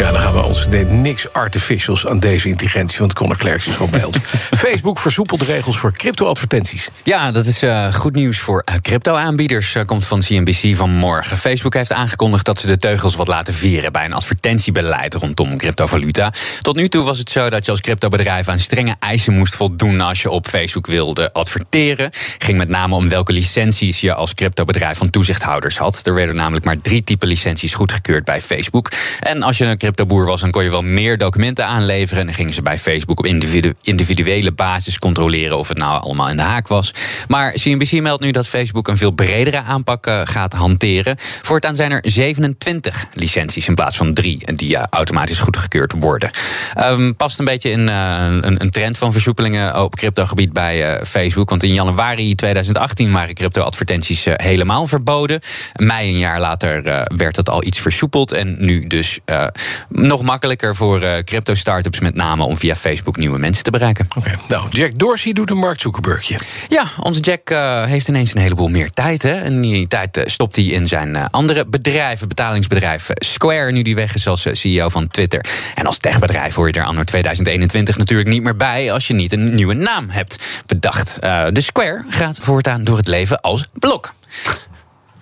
Ja, dan gaan we ons nee, niks artificials aan deze intelligentie, want Conor Clerks is gewoon bij ons. Facebook versoepelt regels voor crypto-advertenties. Ja, dat is uh, goed nieuws voor uh, crypto-aanbieders, uh, komt van CNBC vanmorgen. Facebook heeft aangekondigd dat ze de teugels wat laten vieren bij een advertentiebeleid rondom cryptovaluta. Tot nu toe was het zo dat je als cryptobedrijf aan strenge eisen moest voldoen als je op Facebook wilde adverteren. Ging met name om welke licenties je als cryptobedrijf van toezichthouders had. Er werden namelijk maar drie typen licenties goedgekeurd bij Facebook. En als je een cryptoboer was, dan kon je wel meer documenten aanleveren. En dan gingen ze bij Facebook op individu individuele basis controleren of het nou allemaal in de haak was. Maar CNBC meldt nu dat Facebook een veel bredere aanpak uh, gaat hanteren. Voortaan zijn er 27 licenties in plaats van drie die uh, automatisch goedgekeurd worden. Um, past een beetje in uh, een, een, trend van versoepelingen op cryptogebied bij Facebook. Want in januari 2018 waren crypto-advertenties helemaal verboden. Mei een jaar later werd dat al iets versoepeld. En nu dus nog makkelijker voor uh, crypto-startups met name om via Facebook nieuwe mensen te bereiken. Oké, okay. nou, Jack Dorsey doet een Mark Zuckerbergje. Ja, onze Jack uh, heeft ineens een heleboel meer tijd. Hè? En die tijd uh, stopt hij in zijn andere bedrijven, betalingsbedrijf Square, nu die weg is als CEO van Twitter. En als techbedrijf hoor je er anno 2021 natuurlijk niet meer bij als je niet een nieuwe naam hebt bedacht. de Square gaat voortaan door het leven als blok.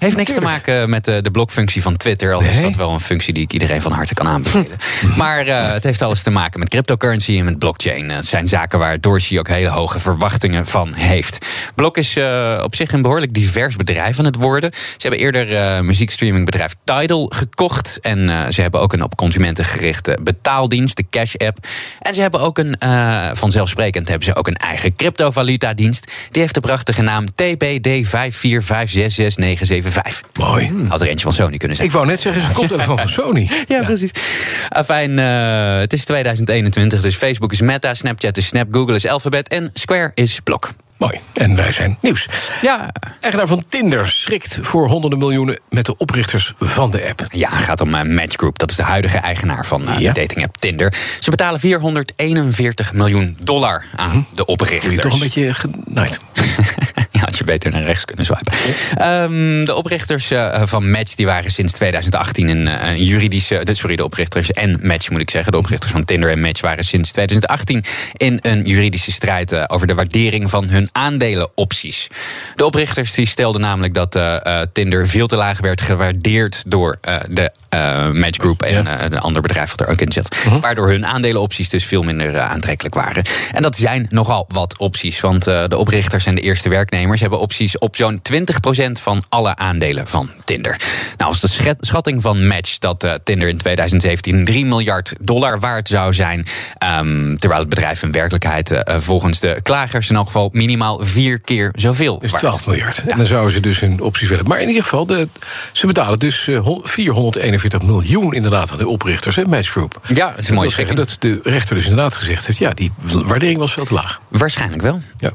Heeft niks te maken met de, de blokfunctie van Twitter. Al nee. is dat wel een functie die ik iedereen van harte kan aanbevelen. maar uh, het heeft alles te maken met cryptocurrency en met blockchain. Het zijn zaken waar Dorsey ook hele hoge verwachtingen van heeft. Blok is uh, op zich een behoorlijk divers bedrijf aan het worden. Ze hebben eerder uh, muziekstreamingbedrijf Tidal gekocht. En ze hebben ook een op consumenten gerichte betaaldienst, de Cash App. En ze hebben ook een, vanzelfsprekend hebben ze ook een eigen cryptovaluta dienst. Die heeft de prachtige naam TBD5456697. 5. Mooi. Had er eentje van Sony kunnen zijn. Ik wou net zeggen, ze komt even van Sony. ja, precies. Fijn, uh, het is 2021, dus Facebook is Meta, Snapchat is Snap, Google is Alphabet en Square is Block. Mooi. En wij zijn nieuws. Ja. Eigenaar van Tinder schrikt voor honderden miljoenen met de oprichters van de app. Ja, het gaat om uh, Match Group. Dat is de huidige eigenaar van ja. de datingapp Tinder. Ze betalen 441 miljoen dollar aan hm. de oprichters. Je toch een beetje genaaid. beter naar rechts kunnen swipen. Um, de oprichters uh, van Match die waren sinds 2018 een, een juridische... Sorry, de oprichters en Match moet ik zeggen. De oprichters van Tinder en Match waren sinds 2018... in een juridische strijd over de waardering van hun aandelenopties. De oprichters die stelden namelijk dat uh, Tinder veel te laag werd gewaardeerd door de Match Group en ja. een ander bedrijf wat er ook in zit. Uh -huh. Waardoor hun aandelenopties dus veel minder aantrekkelijk waren. En dat zijn nogal wat opties, want de oprichters en de eerste werknemers hebben opties op zo'n 20% van alle aandelen van Tinder. Nou, als de schatting van Match dat Tinder in 2017 3 miljard dollar waard zou zijn, um, terwijl het bedrijf in werkelijkheid volgens de klagers in elk geval minimaal vier keer zoveel. Dus 12 miljard. Ja. En dan zouden ze dus hun opties willen. Maar in ieder geval, de, ze betalen dus 441 miljoen inderdaad aan de oprichters, hè, Match Group. Ja, het is een mooie zeggen dat de rechter dus inderdaad gezegd heeft... ja, die waardering was veel te laag. Waarschijnlijk wel. Ja.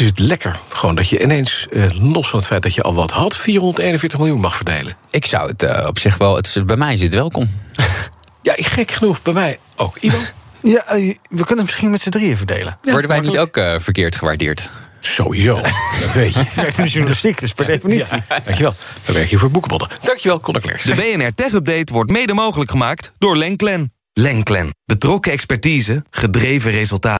Is het lekker gewoon dat je ineens, eh, los van het feit dat je al wat had... 441 miljoen mag verdelen. Ik zou het uh, op zich wel... Het, bij mij is het welkom. ja, gek genoeg, bij mij ook. Ivan? Ja, we kunnen misschien met z'n drieën verdelen. Ja, Worden wij niet ook uh, verkeerd gewaardeerd? Sowieso, dat weet je. Je werkt in de journalistiek, dus per definitie. Ja, dankjewel. Dan werk je voor Boekenbodden. Dankjewel, Conor Klerks. De BNR Tech Update wordt mede mogelijk gemaakt door Lenklen. Lenklen. Betrokken expertise, gedreven resultaten.